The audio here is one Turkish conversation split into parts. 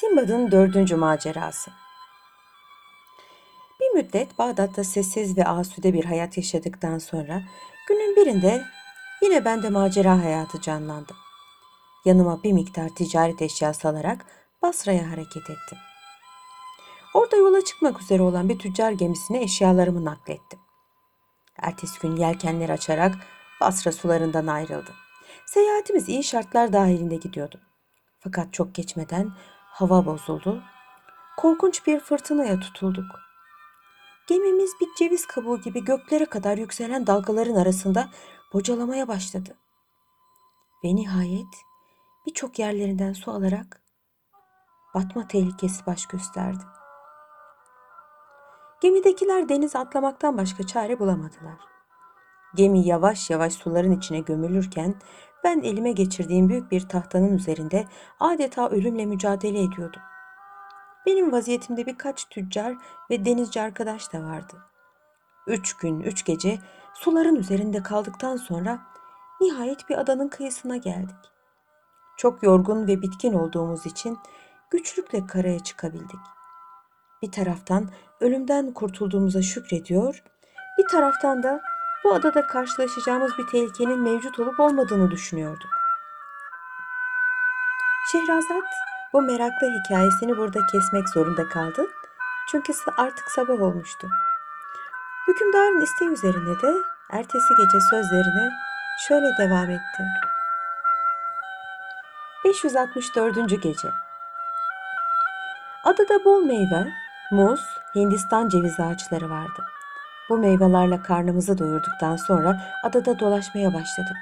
Simbad'ın dördüncü macerası. Bir müddet Bağdat'ta sessiz ve asude bir hayat yaşadıktan sonra günün birinde yine bende macera hayatı canlandı. Yanıma bir miktar ticaret eşyası alarak Basra'ya hareket ettim. Orada yola çıkmak üzere olan bir tüccar gemisine eşyalarımı naklettim. Ertesi gün yelkenleri açarak Basra sularından ayrıldım. Seyahatimiz iyi şartlar dahilinde gidiyordu. Fakat çok geçmeden hava bozuldu. Korkunç bir fırtınaya tutulduk. Gemimiz bir ceviz kabuğu gibi göklere kadar yükselen dalgaların arasında bocalamaya başladı. Ve nihayet birçok yerlerinden su alarak batma tehlikesi baş gösterdi. Gemidekiler denize atlamaktan başka çare bulamadılar. Gemi yavaş yavaş suların içine gömülürken ben elime geçirdiğim büyük bir tahtanın üzerinde adeta ölümle mücadele ediyordum. Benim vaziyetimde birkaç tüccar ve denizci arkadaş da vardı. Üç gün, üç gece suların üzerinde kaldıktan sonra nihayet bir adanın kıyısına geldik. Çok yorgun ve bitkin olduğumuz için güçlükle karaya çıkabildik. Bir taraftan ölümden kurtulduğumuza şükrediyor, bir taraftan da bu adada karşılaşacağımız bir tehlikenin mevcut olup olmadığını düşünüyorduk. Şehrazat bu meraklı hikayesini burada kesmek zorunda kaldı. Çünkü artık sabah olmuştu. Hükümdarın isteği üzerine de ertesi gece sözlerine şöyle devam etti. 564. gece Adada bol meyve, muz, Hindistan cevizi ağaçları vardı. Bu meyvelerle karnımızı doyurduktan sonra adada dolaşmaya başladık.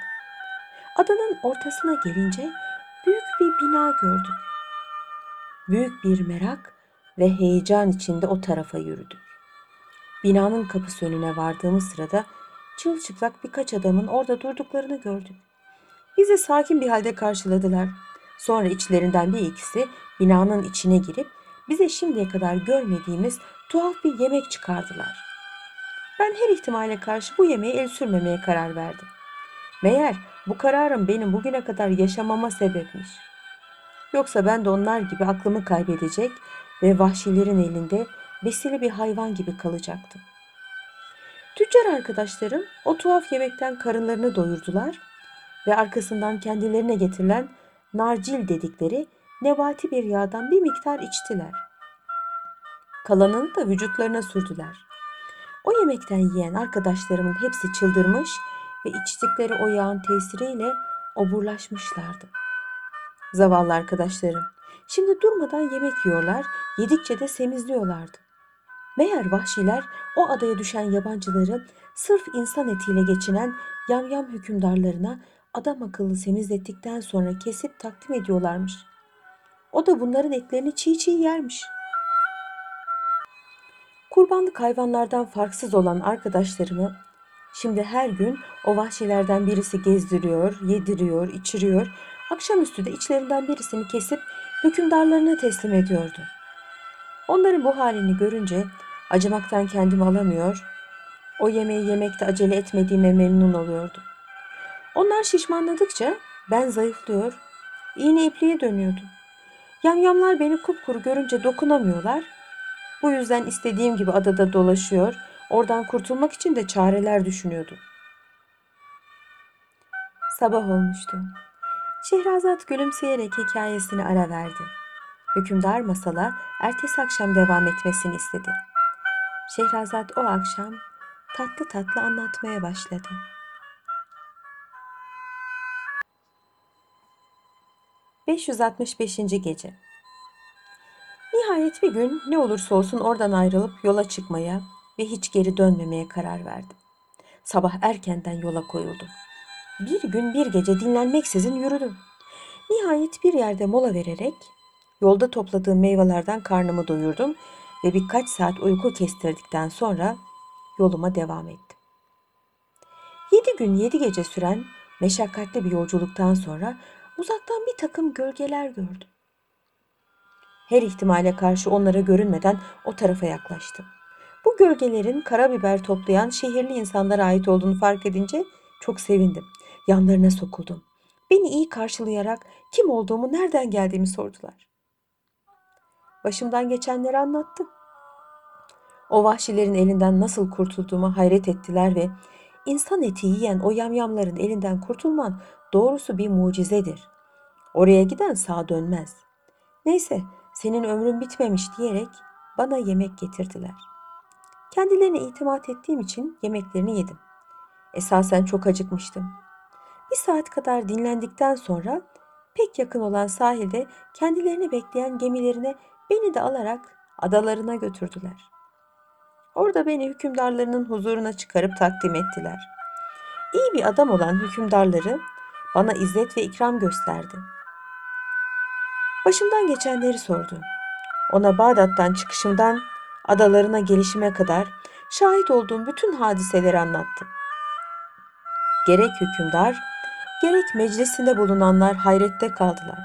Adanın ortasına gelince büyük bir bina gördük. Büyük bir merak ve heyecan içinde o tarafa yürüdük. Binanın kapısı önüne vardığımız sırada çılçıplak birkaç adamın orada durduklarını gördük. Bizi sakin bir halde karşıladılar. Sonra içlerinden bir ikisi binanın içine girip bize şimdiye kadar görmediğimiz tuhaf bir yemek çıkardılar. Ben her ihtimale karşı bu yemeğe el sürmemeye karar verdim. Meğer bu kararım benim bugüne kadar yaşamama sebepmiş. Yoksa ben de onlar gibi aklımı kaybedecek ve vahşilerin elinde besili bir hayvan gibi kalacaktım. Tüccar arkadaşlarım o tuhaf yemekten karınlarını doyurdular ve arkasından kendilerine getirilen narcil dedikleri nebati bir yağdan bir miktar içtiler. Kalanını da vücutlarına sürdüler. O yemekten yiyen arkadaşlarımın hepsi çıldırmış ve içtikleri o yağın tesiriyle oburlaşmışlardı. Zavallı arkadaşlarım şimdi durmadan yemek yiyorlar, yedikçe de semizliyorlardı. Meğer vahşiler o adaya düşen yabancıları sırf insan etiyle geçinen yamyam hükümdarlarına adam akıllı semizlettikten sonra kesip takdim ediyorlarmış. O da bunların etlerini çiğ çiğ yermiş.'' Kurbanlık hayvanlardan farksız olan arkadaşlarımı şimdi her gün o vahşilerden birisi gezdiriyor, yediriyor, içiriyor. Akşamüstü de içlerinden birisini kesip hükümdarlarına teslim ediyordu. Onların bu halini görünce acımaktan kendimi alamıyor, o yemeği yemekte acele etmediğime memnun oluyordu. Onlar şişmanladıkça ben zayıflıyor, iğne ipliğe dönüyordum. Yamyamlar beni kupkuru görünce dokunamıyorlar, bu yüzden istediğim gibi adada dolaşıyor, oradan kurtulmak için de çareler düşünüyordum. Sabah olmuştu. Şehrazat gülümseyerek hikayesini ara verdi. Hükümdar masala ertesi akşam devam etmesini istedi. Şehrazat o akşam tatlı tatlı anlatmaya başladı. ...565. Gece Nihayet bir gün ne olursa olsun oradan ayrılıp yola çıkmaya ve hiç geri dönmemeye karar verdim. Sabah erkenden yola koyuldum. Bir gün bir gece dinlenmeksizin yürüdüm. Nihayet bir yerde mola vererek yolda topladığım meyvelerden karnımı doyurdum ve birkaç saat uyku kestirdikten sonra yoluma devam ettim. Yedi gün yedi gece süren meşakkatli bir yolculuktan sonra uzaktan bir takım gölgeler gördüm. Her ihtimale karşı onlara görünmeden o tarafa yaklaştım. Bu gölgelerin karabiber toplayan şehirli insanlara ait olduğunu fark edince çok sevindim. Yanlarına sokuldum. Beni iyi karşılayarak kim olduğumu, nereden geldiğimi sordular. başımdan geçenleri anlattım. O vahşilerin elinden nasıl kurtulduğuma hayret ettiler ve insan eti yiyen o yamyamların elinden kurtulman doğrusu bir mucizedir. Oraya giden sağ dönmez. Neyse senin ömrün bitmemiş diyerek bana yemek getirdiler. Kendilerine itimat ettiğim için yemeklerini yedim. Esasen çok acıkmıştım. Bir saat kadar dinlendikten sonra pek yakın olan sahilde kendilerini bekleyen gemilerine beni de alarak adalarına götürdüler. Orada beni hükümdarlarının huzuruna çıkarıp takdim ettiler. İyi bir adam olan hükümdarları bana izzet ve ikram gösterdi. Başımdan geçenleri sordu. Ona Bağdat'tan çıkışımdan adalarına gelişime kadar şahit olduğum bütün hadiseleri anlattım. Gerek hükümdar, gerek meclisinde bulunanlar hayrette kaldılar.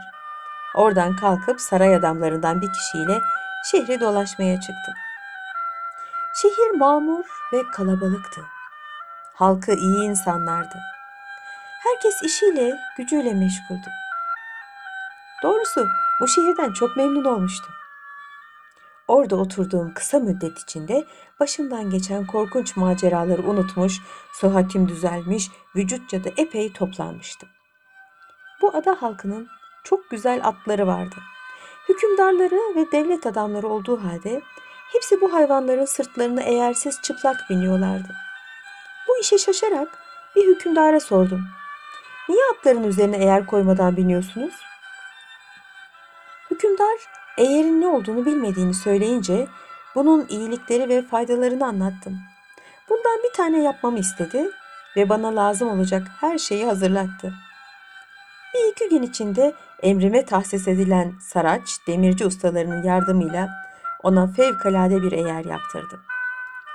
Oradan kalkıp saray adamlarından bir kişiyle şehri dolaşmaya çıktım. Şehir mamur ve kalabalıktı. Halkı iyi insanlardı. Herkes işiyle, gücüyle meşguldü. Doğrusu bu şehirden çok memnun olmuştum. Orada oturduğum kısa müddet içinde başımdan geçen korkunç maceraları unutmuş, sıhhatim düzelmiş, vücutça da epey toplanmıştım. Bu ada halkının çok güzel atları vardı. Hükümdarları ve devlet adamları olduğu halde hepsi bu hayvanların sırtlarını eğersiz çıplak biniyorlardı. Bu işe şaşarak bir hükümdara sordum. Niye atların üzerine eğer koymadan biniyorsunuz? Hükümdar eğerin ne olduğunu bilmediğini söyleyince bunun iyilikleri ve faydalarını anlattım. Bundan bir tane yapmamı istedi ve bana lazım olacak her şeyi hazırlattı. Bir iki gün içinde emrime tahsis edilen saraç demirci ustalarının yardımıyla ona fevkalade bir eğer yaptırdım.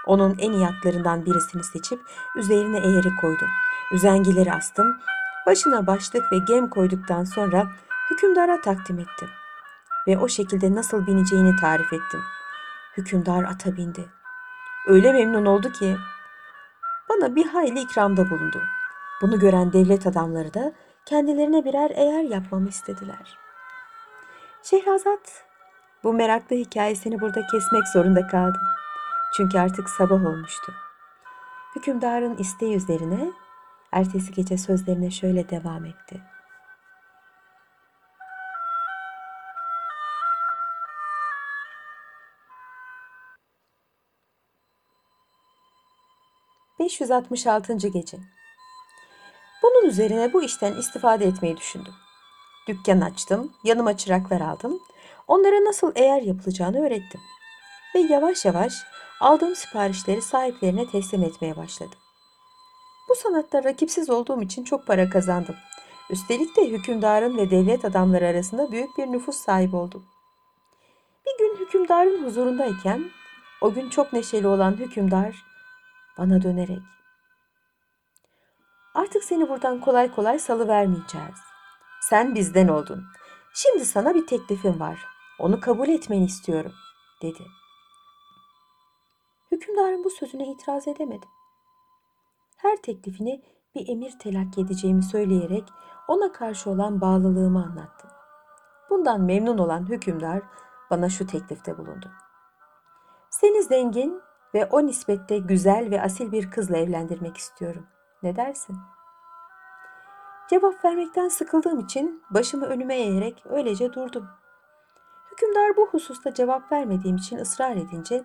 Onun en iyi atlarından birisini seçip üzerine eğeri koydum. Üzengileri astım. Başına başlık ve gem koyduktan sonra hükümdara takdim ettim. Ve o şekilde nasıl bineceğini tarif ettim. Hükümdar ata bindi. Öyle memnun oldu ki bana bir hayli ikramda bulundu. Bunu gören devlet adamları da kendilerine birer eğer yapmamı istediler. Şehrazat bu meraklı hikayesini burada kesmek zorunda kaldı. Çünkü artık sabah olmuştu. Hükümdarın isteği üzerine ertesi gece sözlerine şöyle devam etti. ...566. Gece Bunun üzerine bu işten istifade etmeyi düşündüm. Dükkan açtım, yanıma çıraklar aldım. Onlara nasıl eğer yapılacağını öğrettim. Ve yavaş yavaş aldığım siparişleri sahiplerine teslim etmeye başladım. Bu sanatta rakipsiz olduğum için çok para kazandım. Üstelik de hükümdarın ve devlet adamları arasında büyük bir nüfus sahibi oldum. Bir gün hükümdarın huzurundayken o gün çok neşeli olan hükümdar bana dönerek Artık seni buradan kolay kolay salıvermeyeceğiz. Sen bizden oldun. Şimdi sana bir teklifim var. Onu kabul etmeni istiyorum, dedi. Hükümdarın bu sözüne itiraz edemedim. Her teklifini bir emir telakki edeceğimi söyleyerek ona karşı olan bağlılığımı anlattım. Bundan memnun olan hükümdar bana şu teklifte bulundu. Seni zengin ve o nispette güzel ve asil bir kızla evlendirmek istiyorum. Ne dersin? Cevap vermekten sıkıldığım için başımı önüme eğerek öylece durdum. Hükümdar bu hususta cevap vermediğim için ısrar edince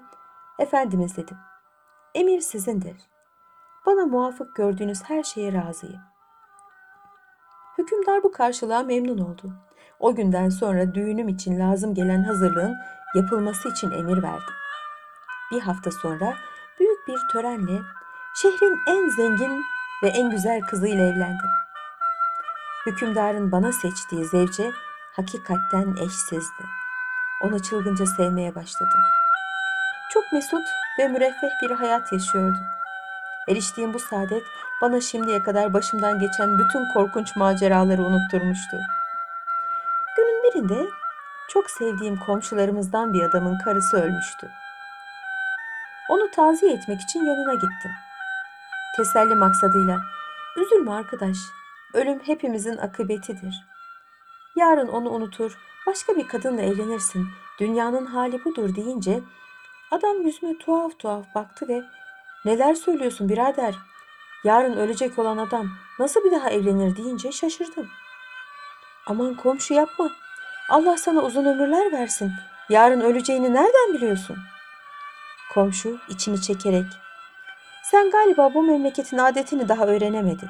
Efendimiz dedim. Emir sizindir. Bana muvafık gördüğünüz her şeye razıyım. Hükümdar bu karşılığa memnun oldu. O günden sonra düğünüm için lazım gelen hazırlığın yapılması için emir verdi. Bir hafta sonra büyük bir törenle şehrin en zengin ve en güzel kızıyla evlendim. Hükümdarın bana seçtiği zevce hakikatten eşsizdi. Onu çılgınca sevmeye başladım. Çok mesut ve müreffeh bir hayat yaşıyorduk. Eriştiğim bu saadet bana şimdiye kadar başımdan geçen bütün korkunç maceraları unutturmuştu. Günün birinde çok sevdiğim komşularımızdan bir adamın karısı ölmüştü. Onu taziye etmek için yanına gittim. Teselli maksadıyla, üzülme arkadaş, ölüm hepimizin akıbetidir. Yarın onu unutur, başka bir kadınla evlenirsin. Dünyanın hali budur deyince adam yüzüme tuhaf tuhaf baktı ve neler söylüyorsun birader? Yarın ölecek olan adam nasıl bir daha evlenir deyince şaşırdım. Aman komşu yapma. Allah sana uzun ömürler versin. Yarın öleceğini nereden biliyorsun? Komşu içini çekerek. Sen galiba bu memleketin adetini daha öğrenemedin.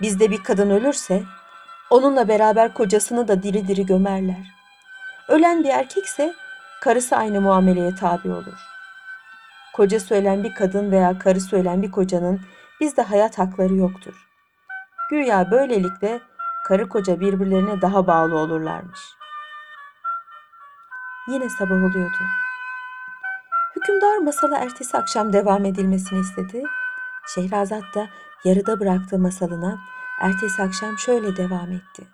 Bizde bir kadın ölürse onunla beraber kocasını da diri diri gömerler. Ölen bir erkekse karısı aynı muameleye tabi olur. Kocası ölen bir kadın veya karısı ölen bir kocanın bizde hayat hakları yoktur. Güya böylelikle karı koca birbirlerine daha bağlı olurlarmış. Yine sabah oluyordu. Hükümdar masala ertesi akşam devam edilmesini istedi. Şehrazat da yarıda bıraktığı masalına ertesi akşam şöyle devam etti.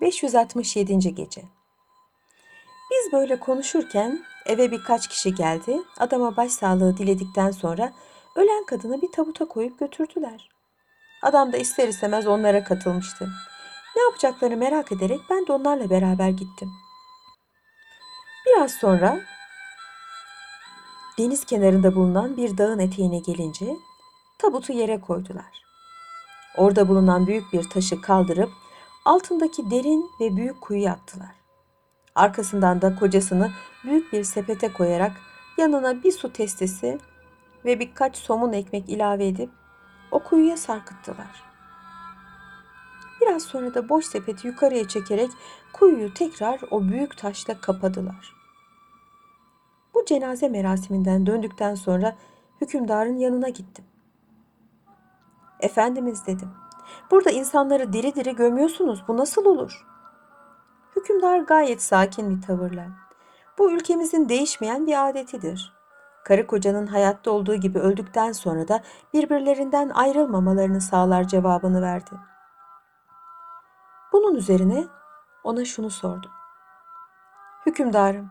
567. gece. Biz böyle konuşurken eve birkaç kişi geldi. Adama başsağlığı diledikten sonra ölen kadını bir tabuta koyup götürdüler. Adam da ister istemez onlara katılmıştı. Ne yapacaklarını merak ederek ben de onlarla beraber gittim. Biraz sonra deniz kenarında bulunan bir dağın eteğine gelince tabutu yere koydular. Orada bulunan büyük bir taşı kaldırıp altındaki derin ve büyük kuyuya attılar. Arkasından da kocasını büyük bir sepete koyarak yanına bir su testisi ve birkaç somun ekmek ilave edip o kuyuya sarkıttılar. Biraz sonra da boş sepeti yukarıya çekerek kuyuyu tekrar o büyük taşla kapadılar. Bu cenaze merasiminden döndükten sonra hükümdarın yanına gittim. Efendimiz dedim. Burada insanları diri diri gömüyorsunuz. Bu nasıl olur? Hükümdar gayet sakin bir tavırla. Bu ülkemizin değişmeyen bir adetidir. Karı kocanın hayatta olduğu gibi öldükten sonra da birbirlerinden ayrılmamalarını sağlar cevabını verdi. Bunun üzerine ona şunu sordum. Hükümdarım,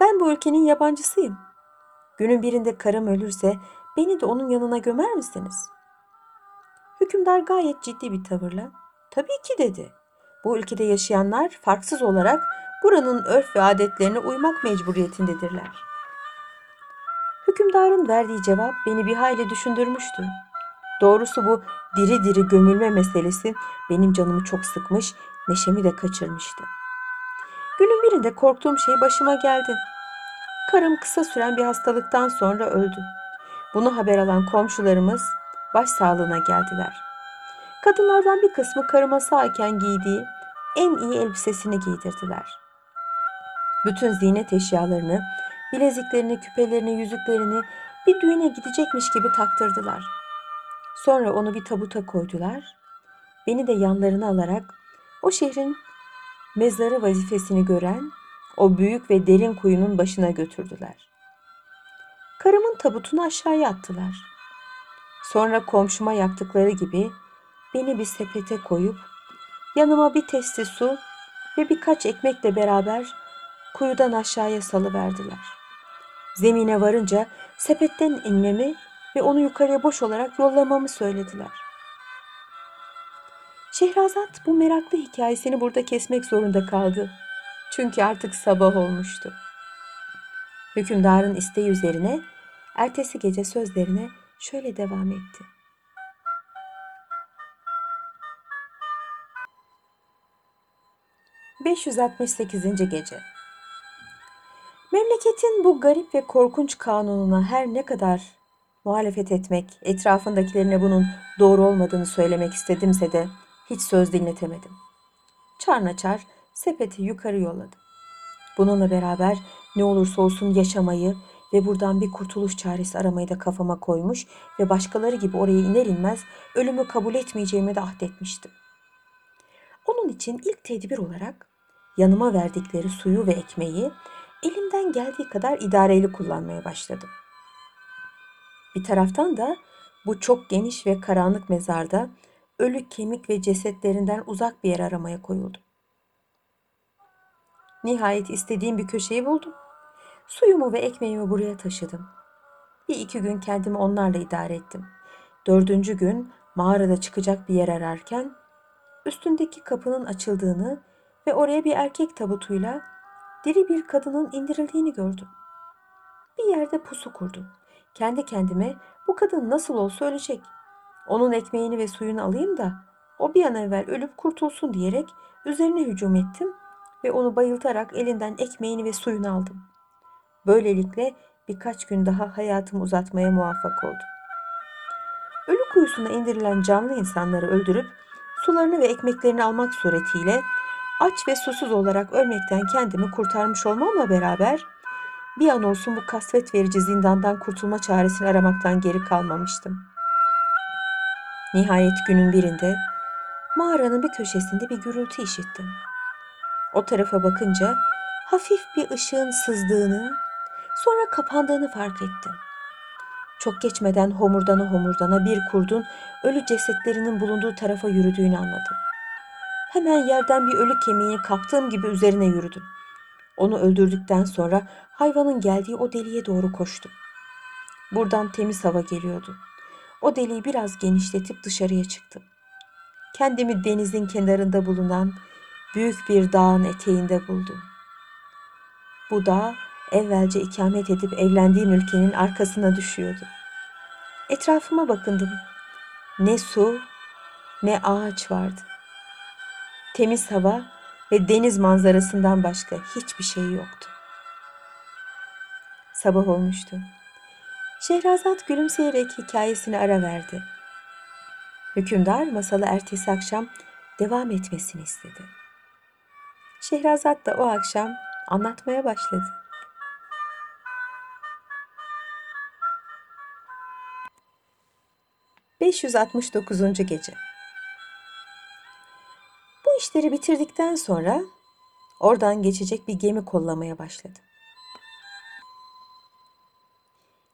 ben bu ülkenin yabancısıyım. Günün birinde karım ölürse beni de onun yanına gömer misiniz? Hükümdar gayet ciddi bir tavırla, tabii ki dedi. Bu ülkede yaşayanlar farksız olarak buranın örf ve adetlerine uymak mecburiyetindedirler. Hükümdarın verdiği cevap beni bir hayli düşündürmüştü. Doğrusu bu diri diri gömülme meselesi benim canımı çok sıkmış, neşemi de kaçırmıştı. Günün birinde korktuğum şey başıma geldi. Karım kısa süren bir hastalıktan sonra öldü. Bunu haber alan komşularımız baş sağlığına geldiler. Kadınlardan bir kısmı karıma sağken giydiği en iyi elbisesini giydirdiler. Bütün ziynet eşyalarını, bileziklerini, küpelerini, yüzüklerini bir düğüne gidecekmiş gibi taktırdılar. Sonra onu bir tabuta koydular. Beni de yanlarına alarak o şehrin mezarı vazifesini gören o büyük ve derin kuyunun başına götürdüler. Karımın tabutunu aşağıya attılar. Sonra komşuma yaptıkları gibi beni bir sepete koyup yanıma bir testi su ve birkaç ekmekle beraber kuyudan aşağıya salıverdiler. Zemine varınca sepetten inmemi ve onu yukarıya boş olarak yollamamı söylediler. Şehrazat bu meraklı hikayesini burada kesmek zorunda kaldı. Çünkü artık sabah olmuştu. Hükümdarın isteği üzerine ertesi gece sözlerine şöyle devam etti. ...568. Gece Memleketin bu garip ve korkunç kanununa her ne kadar muhalefet etmek, etrafındakilerine bunun doğru olmadığını söylemek istedimse de hiç söz dinletemedim. Çarnaçar sepeti yukarı yolladım. Bununla beraber ne olursa olsun yaşamayı ve buradan bir kurtuluş çaresi aramayı da kafama koymuş ve başkaları gibi oraya iner inmez ölümü kabul etmeyeceğimi de ahdetmiştim. Onun için ilk tedbir olarak yanıma verdikleri suyu ve ekmeği elimden geldiği kadar idareli kullanmaya başladım. Bir taraftan da bu çok geniş ve karanlık mezarda ölü kemik ve cesetlerinden uzak bir yer aramaya koyuldum. Nihayet istediğim bir köşeyi buldum. Suyumu ve ekmeğimi buraya taşıdım. Bir iki gün kendimi onlarla idare ettim. Dördüncü gün mağarada çıkacak bir yer ararken üstündeki kapının açıldığını ve oraya bir erkek tabutuyla diri bir kadının indirildiğini gördüm. Bir yerde pusu kurdum. Kendi kendime bu kadın nasıl olsa ölecek. Onun ekmeğini ve suyunu alayım da o bir an evvel ölüp kurtulsun diyerek üzerine hücum ettim ve onu bayıltarak elinden ekmeğini ve suyunu aldım. Böylelikle birkaç gün daha hayatımı uzatmaya muvaffak oldum. Ölü kuyusuna indirilen canlı insanları öldürüp sularını ve ekmeklerini almak suretiyle aç ve susuz olarak ölmekten kendimi kurtarmış olmamla beraber bir an olsun bu kasvet verici zindandan kurtulma çaresini aramaktan geri kalmamıştım. Nihayet günün birinde mağaranın bir köşesinde bir gürültü işittim. O tarafa bakınca hafif bir ışığın sızdığını, sonra kapandığını fark ettim. Çok geçmeden homurdana homurdana bir kurdun ölü cesetlerinin bulunduğu tarafa yürüdüğünü anladım. Hemen yerden bir ölü kemiğini kaptığım gibi üzerine yürüdüm. Onu öldürdükten sonra hayvanın geldiği o deliğe doğru koştum. Buradan temiz hava geliyordu. O deliği biraz genişletip dışarıya çıktım. Kendimi denizin kenarında bulunan büyük bir dağın eteğinde buldum. Bu dağ evvelce ikamet edip evlendiğim ülkenin arkasına düşüyordu. Etrafıma bakındım. Ne su ne ağaç vardı. Temiz hava ve deniz manzarasından başka hiçbir şey yoktu. Sabah olmuştu. Şehrazat gülümseyerek hikayesine ara verdi. Hükümdar masalı ertesi akşam devam etmesini istedi. Şehrazat da o akşam anlatmaya başladı. ...569. Gece işleri bitirdikten sonra... ...oradan geçecek bir gemi kollamaya başladı.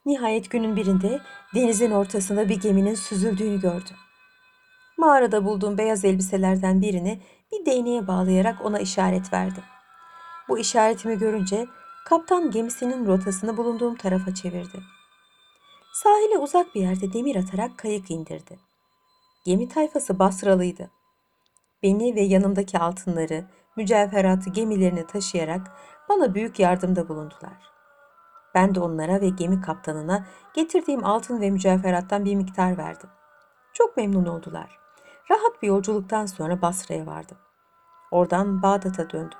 Nihayet günün birinde denizin ortasında bir geminin süzüldüğünü gördüm. Mağarada bulduğum beyaz elbiselerden birini bir değneğe bağlayarak ona işaret verdim. Bu işaretimi görünce kaptan gemisinin rotasını bulunduğum tarafa çevirdi. Sahile uzak bir yerde demir atarak kayık indirdi. Gemi tayfası Basralıydı. Beni ve yanımdaki altınları, mücevheratı gemilerine taşıyarak bana büyük yardımda bulundular. Ben de onlara ve gemi kaptanına getirdiğim altın ve mücevherattan bir miktar verdim. Çok memnun oldular. Rahat bir yolculuktan sonra Basra'ya vardım. Oradan Bağdat'a döndüm.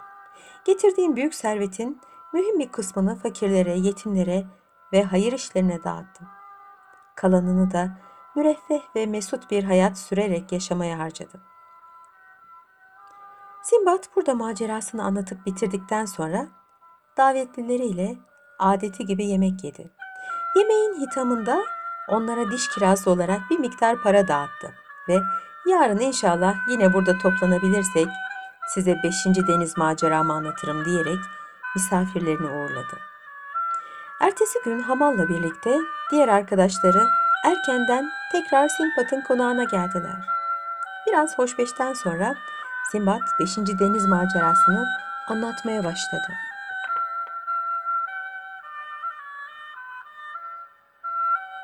Getirdiğim büyük servetin mühim bir kısmını fakirlere, yetimlere ve hayır işlerine dağıttım. Kalanını da müreffeh ve mesut bir hayat sürerek yaşamaya harcadım. Simbat burada macerasını anlatıp bitirdikten sonra davetlileriyle adeti gibi yemek yedi. Yemeğin hitamında onlara diş kirası olarak bir miktar para dağıttı ve yarın inşallah yine burada toplanabilirsek size beşinci deniz maceramı anlatırım diyerek misafirlerini uğurladı. Ertesi gün Hamal'la birlikte diğer arkadaşları erkenden tekrar Simbat'ın konağına geldiler. Biraz hoşbeşten sonra Simbat 5. deniz macerasını anlatmaya başladı.